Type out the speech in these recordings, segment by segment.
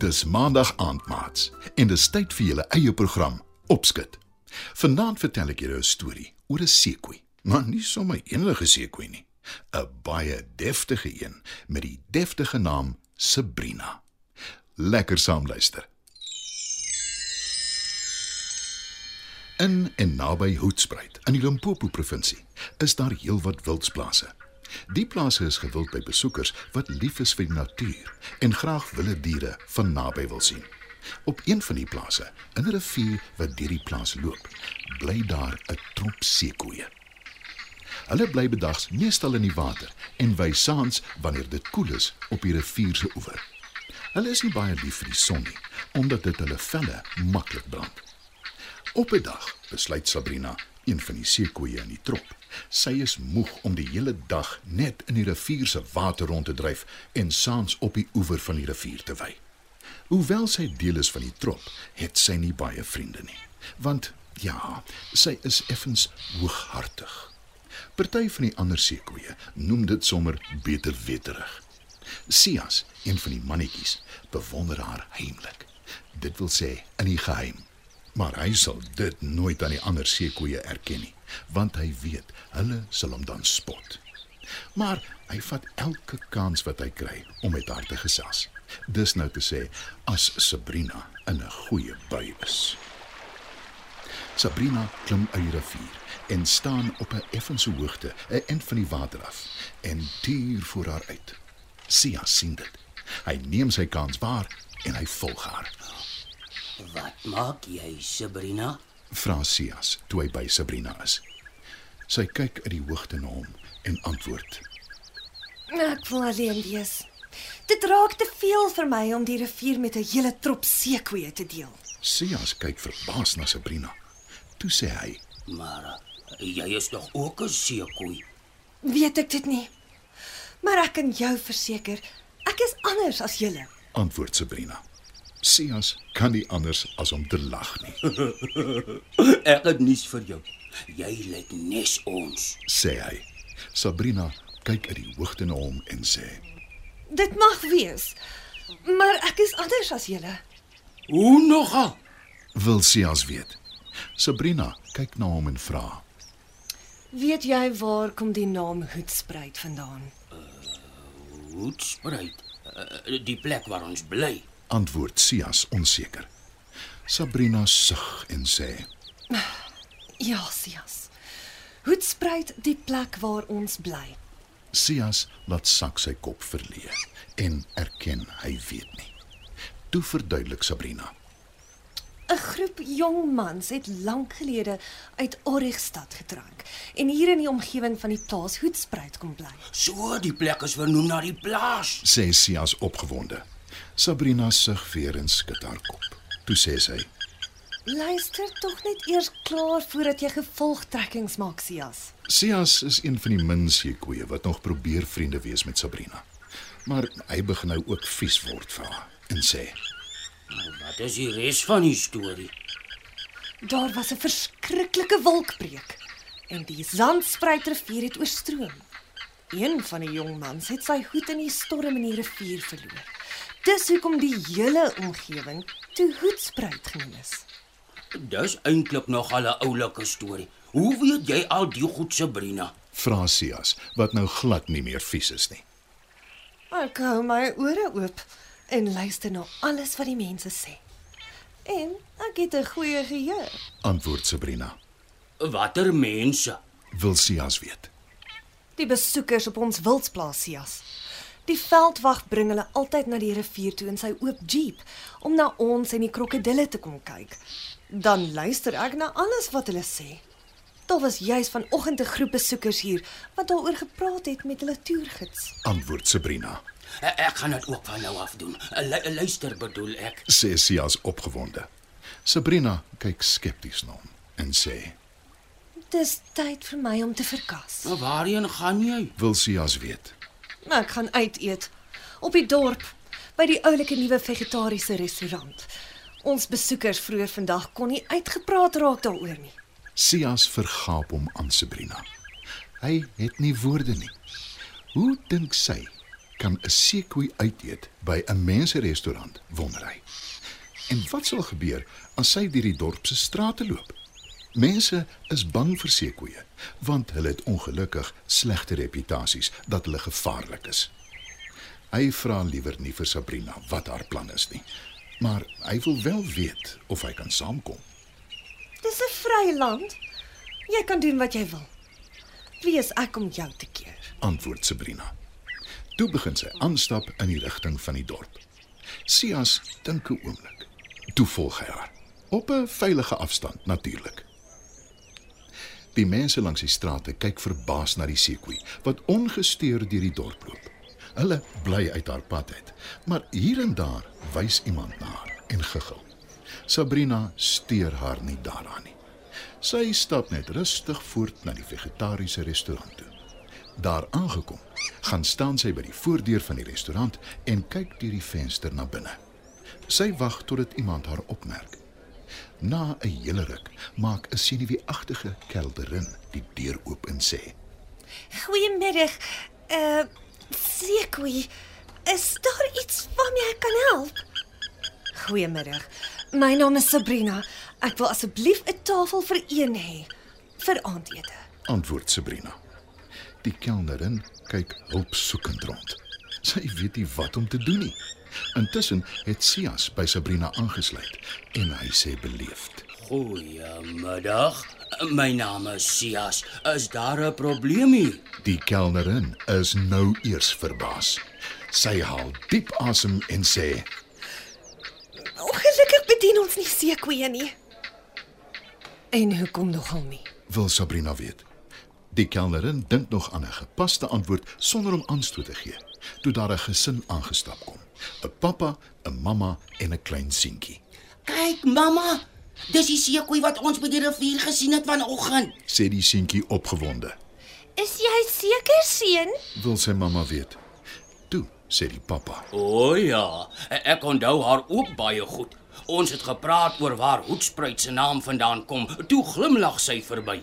Dis maandag aand, maats, en dis tyd vir julle eie program, Opskud. Vanaand vertel ek julle 'n storie oor 'n seekoei, maar nie sommer enige seekoei nie. 'n Baie deftige een met die deftige naam Sabrina. Lekker saam luister. In en naby Hoedspruit in die Limpopo provinsie is daar heelwat wildsplase. Die plase is gewild by besoekers wat lief is vir die natuur en graag wilde diere van naby wil sien. Op een van die plase, in 'n rivier wat deur die plaas loop, bly daar 'n trop seekoeie. Hulle bly bedags meestal in die water en wy saans wanneer dit koel is op die rivier se oewer. Hulle is nie baie lief vir die son nie, omdat dit hulle velle maklik brand. Op 'n dag besluit Sabrina, een van die seekoeie in die trop, sy is moeg om die hele dag net in die rivier se water rond te dryf en saans op die oewer van die rivier te wy. Hoewel sy deel is van die trop, het sy nie baie vriende nie, want ja, sy is effens hooghartig. Party van die ander seekoeie noem dit sommer beter weterig. Sias, een van die mannetjies, bewonder haar heimlik. Dit wil sê in die geheim. Maar hy sal dit nooit aan die ander seekoeie erken nie, want hy weet hulle sal hom dan spot. Maar hy vat elke kans wat hy kry om met haar te gesels. Dis nou te sê as Sabrina in 'n goeie bui is. Sabrina klim uit die rivier en staan op 'n effense hoogte, 'n end van die water af en tuur voor haar uit. Sia sien dit. Hy neem sy kans waar en hy volg haar. Wat maak jy, Sabrina? Vra Sias toe hy by Sabrina is. Sy kyk uit die hoogte na hom en antwoord: Ek wil alleen wees. Dit raak te veel vir my om die rivier met 'n hele trop seekoeie te deel. Sias kyk verbaas na Sabrina. Toe sê hy: Maar uh, jy is tog ook 'n seekoei. Weet ek dit nie. Maar ek kan jou verseker, ek is anders as julle. Antwoord Sabrina. Sias kan nie anders as om te lag nie, Ek het nuus vir jou. Jy lyk nes ons. sê hy. Sabrina kyk uit die hoogte na hom en sê: Dit mag wees. Maar ek is anders as julle. Hoe nogal? "Wil Sias weet?" Sabrina kyk na hom en vra: Weet jy waar kom die naam Hoedspruit vandaan? Hoedspruit. Uh, die plek waar ons bly. Antwoord Sias onseker. Sabrina sug en sê: Ja, Sias. Hoedspruit die plek waar ons bly. Sias laat sak sy kop verleë en erken hy weet nie. Toe verduidelik Sabrina: 'n Groep jong mans het lank gelede uit Origstad getrek en hier in die omgewing van die plaas Hoedspruit kom bly. So, die plek is vernoem na die plaas. sê Sias opgewonde. Sabrina sug weer en skud haar kop. Toe sê sy: Luister tog net eers klaar voordat jy gevolgtrekkings maak, Sias. Sias is een van die min seekoeie wat nog probeer vriende wees met Sabrina. Maar hy begin nou ook vies word vir haar en sê: Nou, wat is die res van die storie? Daar was 'n verskriklike wolkbreek en die Zandspruitrivier het oorstroom. Een van die jong mans het sy hoed in die storm in die rivier verloor. Dis hoekom die hele omgewing toe Hoedspruit genoem is. Dis eintlik nog al 'n oulike storie. Hoe weet jy al die goed, Sabrina? Vra Sias, wat nou glad nie meer vies is nie. Ek hou my ore oop en luister na alles wat die mense sê. En ek het 'n goeie geheue. Antwoord Sabrina. Watter mense? Wil Sias weet. Die besoekers op ons wildsplaas Sias. Die veldwag bring hulle altyd na die rivier toe in sy oop jeep om na ons en die krokodille te kom kyk. Dan luister ek na alles wat hulle sê. Daar was juis vanoggend 'n groep besoekers hier wat daaroor gepraat het met hulle toergids. Antwoord Sabrina. Ek, ek gaan dit ook van nou af doen. Lu- Luister bedoel ek. Sê Sias opgewonde. Sabrina kyk skepties na hom en sê: Dis tyd vir my om te verkas. Maar waarheen gaan jy? "Wil Sias weet?" Maar ek gaan uit eet op die dorp by die oulike nuwe vegetariese restaurant. Ons besoekers vroeër vandag kon nie uitgepraat raak daaroor nie. Sias vergaap hom aan Sabrina. Hy het nie woorde nie. Hoe dink sy kan 'n seekoei uiteet by 'n menserestaurant, wonder hy. En wat sal gebeur as sy deur die dorp se strate loop? Mense is bang vir seekoeie want hulle het ongelukkig slegte reputasies dat hulle gevaarlik is. Hy vra liewer nie vir Sabrina wat haar plan is nie, maar hy wil wel weet of hy kan saamkom. Dis 'n vrye land. Jy kan doen wat jy wil. Wie is ek om jou te keer? Antwoord Sabrina. Toe begin sy aanstap in die rigting van die dorp. Sias dink 'n oomblik. Toe volg hy haar op 'n veilige afstand natuurlik. Die mense langs die strate kyk verbaas na die seekoei wat ongesteur deur die dorp loop. Hulle bly uit haar pad uit, maar hier en daar wys iemand na haar en giggel. Sabrina steur haar nie daaraan nie. Sy stap net rustig voort na die vegetariese restaurant toe. Daar aangekom, gaan staan sy by die voordeur van die restaurant en kyk deur die venster na binne. Sy wag totdat iemand haar opmerk. Na 'n hele ruk maak 'n senuweeagtige kelderin die deur oop en sê: Goeiemiddag. Uh Sekoe, is daar iets waarmee ek kan help? Goeiemiddag. My naam is Sabrina. Ek wil asseblief 'n tafel vir een hê vir aandete. Antwoord Sabrina. Die kelnerin kyk hulpsoekend rond. Sy weet nie wat om te doen nie. Intussen het Sias by Sabrina aangesluit en hy sê beleefd: Goeiemiddag. My naam is Sias. Is daar 'n probleem hier? Die kelnerin is nou eers verbaas. Sy haal diep asem en sê: Ongelukkig bedien ons nie seekoeie nie. En hoekom nogal nie? "Wil Sabrina weet." Die kelnerin dink nog aan 'n gepaste antwoord sonder om aanstoot te gee. Toe daar 'n gesin aangestap kom: 'n Pappa, 'n mamma en 'n klein seentjie. Kyk, mamma. Dis die seekoei wat ons by die rivier gesien het vanoggend. Sê die seentjie opgewonde. Is jy seker seun? Wil sy mamma weet. Toe sê die pappa: O ja, ek onthou haar ook baie goed. Ons het gepraat oor waar Hoedspruit se naam vandaan kom. Toe glimlag sy verby.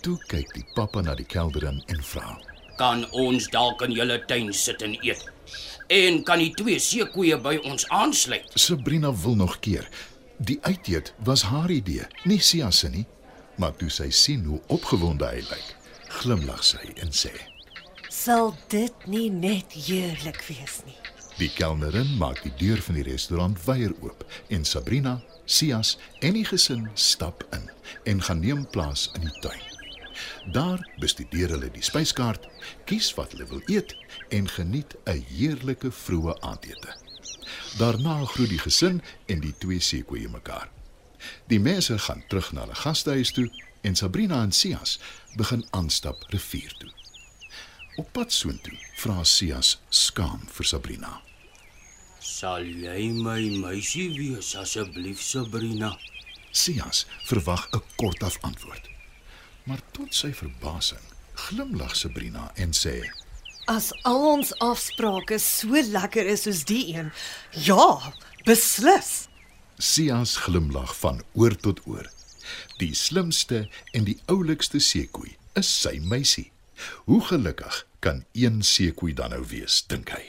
Toe kyk die pappa na die kelderin en vra: Kan ons dalk in julle tuin sit en eet? En kan die twee seekoeie by ons aansluit? Sabrina wil nog keer. Die uiteet was haar idee, nie Sia se nie. Maar toe sy sien hoe opgewonde hy lyk, glimlag sy en sê: Sal dit nie net heerlik wees nie? Die kelnerin maak die deur van die restaurant weier oop en Sabrina, Sias en die gesin stap in en gaan neem plaas in die tuin. Daar bestudeer hulle die spyskaart, kies wat hulle wil eet en geniet 'n heerlike vroeë aandete. Daarna groet die gesin en die twee seekoeie mekaar. Die mense gaan terug na hulle gastehuis toe en Sabrina en Sias begin aanstap rivier toe. Op pad soontoe vra Sias skaam vir Sabrina. Sal jy my meisie wees asseblief, Sabrina? Sias verwag 'n kortaf antwoord. Maar tot sy verbasing glimlag Sabrina en sê: As al ons afsprake so lekker is soos die een, ja, beslis. Sias glimlag van oor tot oor. Die slimste en die oulikste seekoei is sy meisie. Hoe gelukkig kan een seekoei dan nou wees, dink hy.